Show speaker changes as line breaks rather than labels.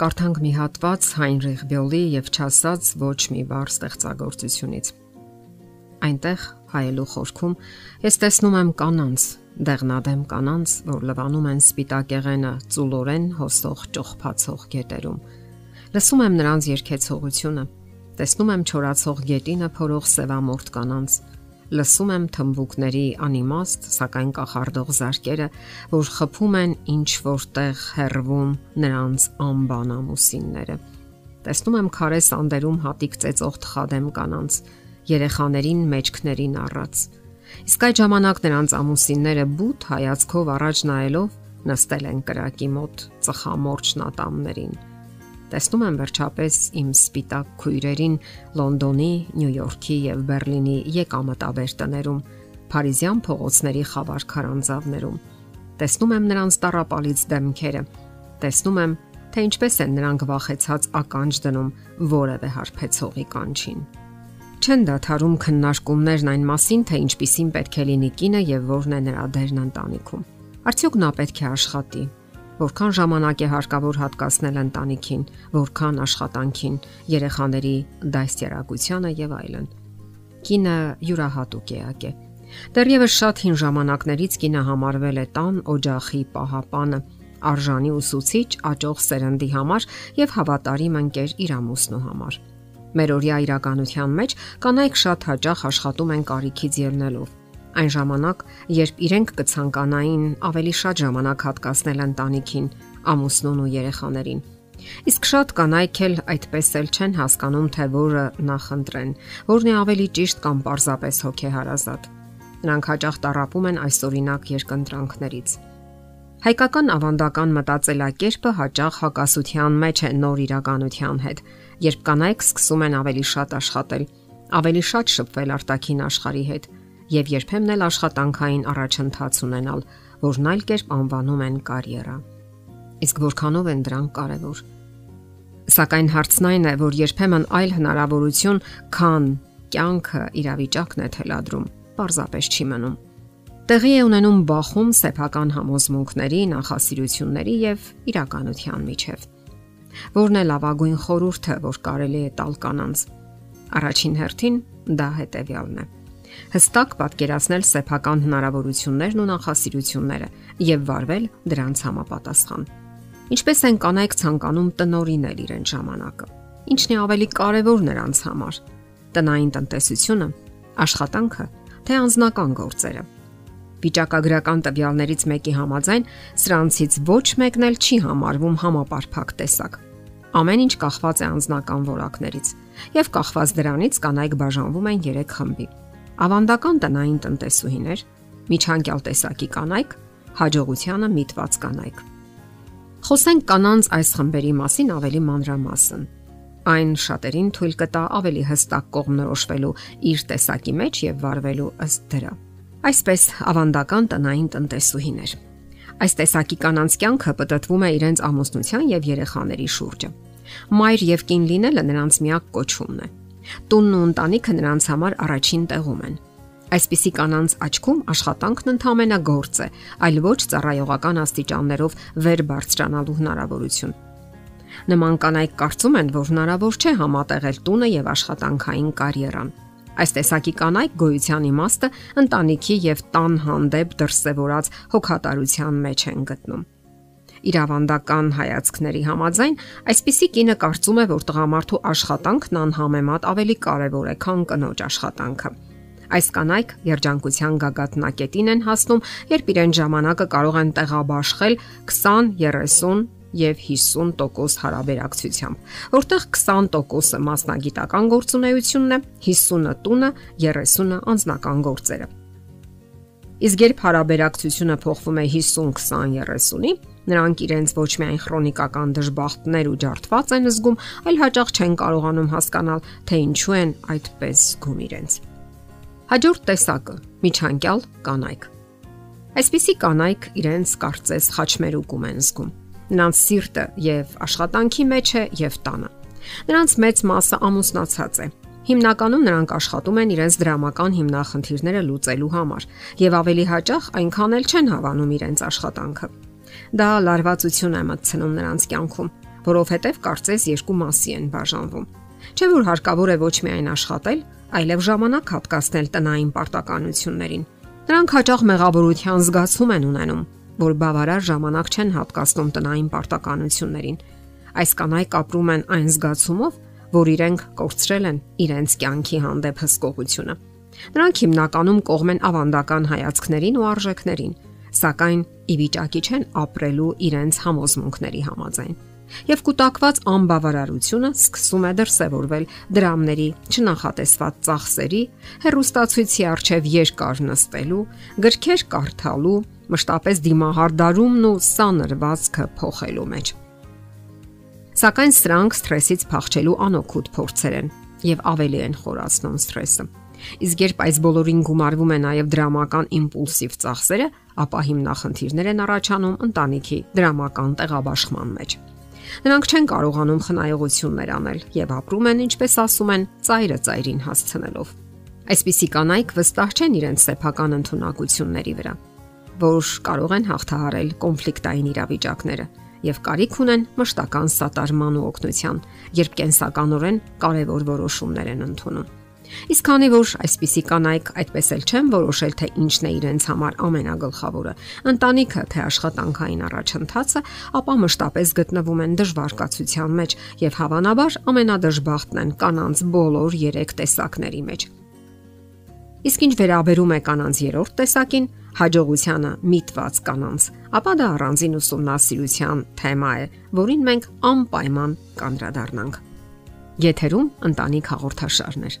Կարդանք մի հատված Հայնրիխ Բյոլի եւ չասած ոչ մի բառ ստեղծագործությունից։ Այնտեղ հայելու խորքում ես տեսնում եմ կանանց, դեղնադեմ կանանց, որ լվանում են սպիտակեղենը ծուլորեն հոսող ճոխփացող գետերում։ Լսում եմ նրանց երկեցողությունը, տեսնում եմ չորացող գետինը փորող սևամորթ կանանց, լսում եմ թմբուկների անիմաստ, սակայն կախարդող զարկերը, որ խփում են ինչ որտեղ հերվում նրանց անբան ամուսինները։ Տեսնում եմ քարե սանդերում հատիկ ծեծող թխադեմ կանանց, երեխաներին մեջքներին առած։ Իսկ այդ ժամանակ նրանց ամուսինները բութ հայացքով առաջ նայելով նստել են կրակի մոտ ծխամորճ նատամներին Տեսնում եմ վերջապես իմ սպիտակ քույրերին Լոնդոնի, Նյու Յորքի եւ Բերլինի եկամտաբեր տներում, Փարիզյան փողոցների խավար քարանձավներում։ Տեսնում եմ նրանց տարապալից դեմքերը։ Տեսնում եմ, թե ինչպես են նրանք վախեցած ականջ դնում որևէ հարբեցողի կանչին։ Չեն դադարում քննարկումներն այն մասին, թե ինչպիսին պետք է լինի կինը եւ որն է նրա դերն ընտանիքում։ Արդյոք նա պետք է աշխատի, որքան ժամանակ է հարկավոր հատկացնել ընտանիքին, որքան աշխատանքին, երեխաների դաստիարակությանը եւ այլն։ Կինը յուրահատուկ էակ է։ Դեռևս շատ հին ժամանակներից կինը համարվել է տան օջախի պահապանը, արժանի ուսուցիչ աճող սերնդի համար եւ հավատարիմ ընկեր իր ամուսնու համար։ Մեր օրյա իրականության մեջ կանայք շատ հաճախ աշխատում են կարիքից ելնելով Այն ժամանակ, երբ իրենք կցանկանային ավելի շատ ժամանակ հատկացնել ընտանիքին, ամուսնուն ու երեխաներին։ Իսկ շատ կանայք էլ այդպես էլ չեն հասկանում, թե որը նախընտրեն, որն է ավելի ճիշտ կամ պարզապես հոգեհարազատ։ Նրանք հաճախ տարապում են այսօրինակ երկընտրանքներից։ Հայկական ավանդական մտածելակերպը հաճախ հակասության մեջ է նոր իրականության հետ, երբ կանայք սկսում են ավելի շատ աշխատել, ավելի շատ շփվել արտաքին աշխարհի հետ եւ երբեմն էլ աշխատանքային առաջընթաց ունենալ, որն այլ կերպ անվանում են կարիերա։ Իսկ որքանով են դրանք կարևոր։ Սակայն հարցն այն է, որ երբեմն այլ հնարավորություն, քան կյանքը իրավիճակն է թելադրում, պարզապես չի մնում։ Տեղի է ունենում բախում սեփական համոզմունքների, նախասիրությունների եւ իրականության միջև։ Որն է լավագույն խորհուրդը, որ կարելի է տալ կանանց։ Առաջին հերթին դա հետեւյալն է հստակ պատկերացնել սեփական հնարավորություններն ու նախասիրությունները եւ վարվել դրանց համապատասխան։ Ինչպես են կանայք ցանկանում տնորինել իրեն ժամանակը։ Ինչն է ավելի կարևոր նրանց համար։ Տնային տնտեսությունը, աշխատանքը, թե անձնական գործերը։ Վիճակագրական տվյալներից մեկի համաձայն սրանցից ոչ մեկն էլ չի համարվում համապարփակ տեսակ։ Ամեն ինչ կախված է անձնական որակներից, եւ կախված դրանից կանայք բաժանվում են 3 խմբի ավանդական տնային տնտեսուհիներ, միջանկյալ տեսակի կանայք, հաջողությանը միտված կանայք։ Խոսենք կանանց այս խմբերի մասին ավելի մանրամասն։ Այն շատերին թույլ կտա ավելի հստակ կողմնորոշվելու իր տեսակի մեջ եւ վարվելու ըստ դրա։ Այսպես ավանդական տնային տնտեսուհիներ։ Այս տեսակի կանանց կյանքը պատտվում է իրենց ամուսնության եւ երեխաների շուրջը։ Մայր եւ կին լինելը նրանց միակ կոչումն է։ Տունն ու ընտանիքը նրանց համար առաջին տեղում են։ Այսպիսի կանանց աչքում աշխատանքն ընդհանրապես գործ է, այլ ոչ ծառայողական աստիճաններով վեր բարձրանալու հնարավորություն։ Նման կանայք կարծում են, որ հնարավոր չէ համատեղել տունը եւ աշխատանքային կարիերան։ Այս տեսակի կանայք գոյության իմաստը ընտանիքի եւ տան հանդեպ դրսևորած հոգատարության մեջ են գտնում իրավանդական հայացքների համաձայն այսպիսի կինը կարծում է, որ տղամարդու աշխատանքն անհամեմատ ավելի կարևոր է, քան կնոջ աշխատանքը։ Այս կանայք երջանկության գագաթնակետին են հասնում, երբ իրեն ժամանակը կարող են տեղաբաշխել 20, 30 եւ 50% հարաբերակցությամբ, որտեղ 20%-ը մասնագիտական գործունեությունն է, 50-ը տունը, 30-ը անձնական գործերը։ Իսկ երբ հարաբերակցությունը փոխվում է 50-20-30-ի, Նրանք իրենց ոչ միայն քրոնիկական դժբախտներ ու ջարդված են զգում, այլ հաճախ չեն կարողանում հասկանալ, թե ինչու են այդպես զգում իրենց։ Հաջորդ տեսակը՝ միջանկյալ կանայք։ Այսպիսի կանայք իրենց կարծես խաչմերուկում են զգում։ Նրանց սիրտը եւ աշխատանքի մեջ է եւ տանը։ Նրանց մեծ մասը ամուսնացած է։ Հիմնականում նրանք աշխատում են իրենց դրամական հիմնախնդիրները լուծելու համար եւ ավելի հաճախ այնքան էլ չեն հավանում իրենց աշխատանքը։ Դա լարվածություն է մտցնում նրանց կյանքում։ որովհետև կարծես երկու մասի են բաժանվում։ Չէ որ հարկավոր է ոչ միայն աշխատել, այլև ժամանակ հատկացնել տնային պարտականություններին։ Նրանք հաճախ մեղավորության զգացում են ունենում, որ բավարար ժամանակ չեն հատկացնում տնային պարտականություններին։ Այս կանայք ապրում են այն զգացումով, որ իրենք կորցրել են իրենց կյանքի հանդեպ հսկողությունը։ Նրանք հիմնականում կողմ են ավանդական հայացքներին ու արժեքներին, սակայն ի վիճակի չեն ապրելու իրենց համոզմունքների համաձայն եւ կൂട്ടակված անբավարարությունը սկսում է դրսևորվել դրամների, չնախատեսված ծախսերի, հերոստացույցի արչեւ երկար նստելու, գրքեր կարդալու, մշտապես դիմահարդարումն ու սանրվածքը փոխելու մեջ։ Սակայն սրանք սթրեսից փախչելու անօգուտ փորձեր են եւ ավելի են խորացնում սթրեսը։ Իսկ երբ այս բոլորին գումարվում է նաև դրամական իմպուլսիվ ծախսերը, ապա հիմնախնդիրներ են առաջանում ընտանիքի դրամական տեղաբաշխման մեջ։ Նրանք չեն կարողանում խնայողություններ անել եւ ապրում են, ինչպես ասում են, ծայրը ծայրին հասցնելով։ Այսպիսի կանայք վստահ չեն իրենց սեփական ընտունակությունների վրա, որ կարող են հաղթահարել կոնֆլիկտային իրավիճակները եւ կարիք ունեն մշտական սատարման ու օգնության, երբ կենսականորեն կարևոր որոշումներ են ընդունում։ Իսկ քանի որ այսպիսի կանայք այդպես էլ չեն որոշել, թե ինչն է իրենց համար ամենագլխավորը, ընտանիքը թե աշխատանքային առաջընթացը, ապա մշտապես գտնվում են դժվար մեջ եւ հավանաբար ամենադժբախտն են կանանց բոլոր 3 տեսակների մեջ։ Իսկ ինչ վերաբերում է կանանց երրորդ տեսակին, հաջողությանը միտված կանանց, ապա դա առանձին ուսումնասիրության թեմա է, որին մենք անպայման կանդրադառնանք։ Եթերում ընտանիք հաղորդաշարներ։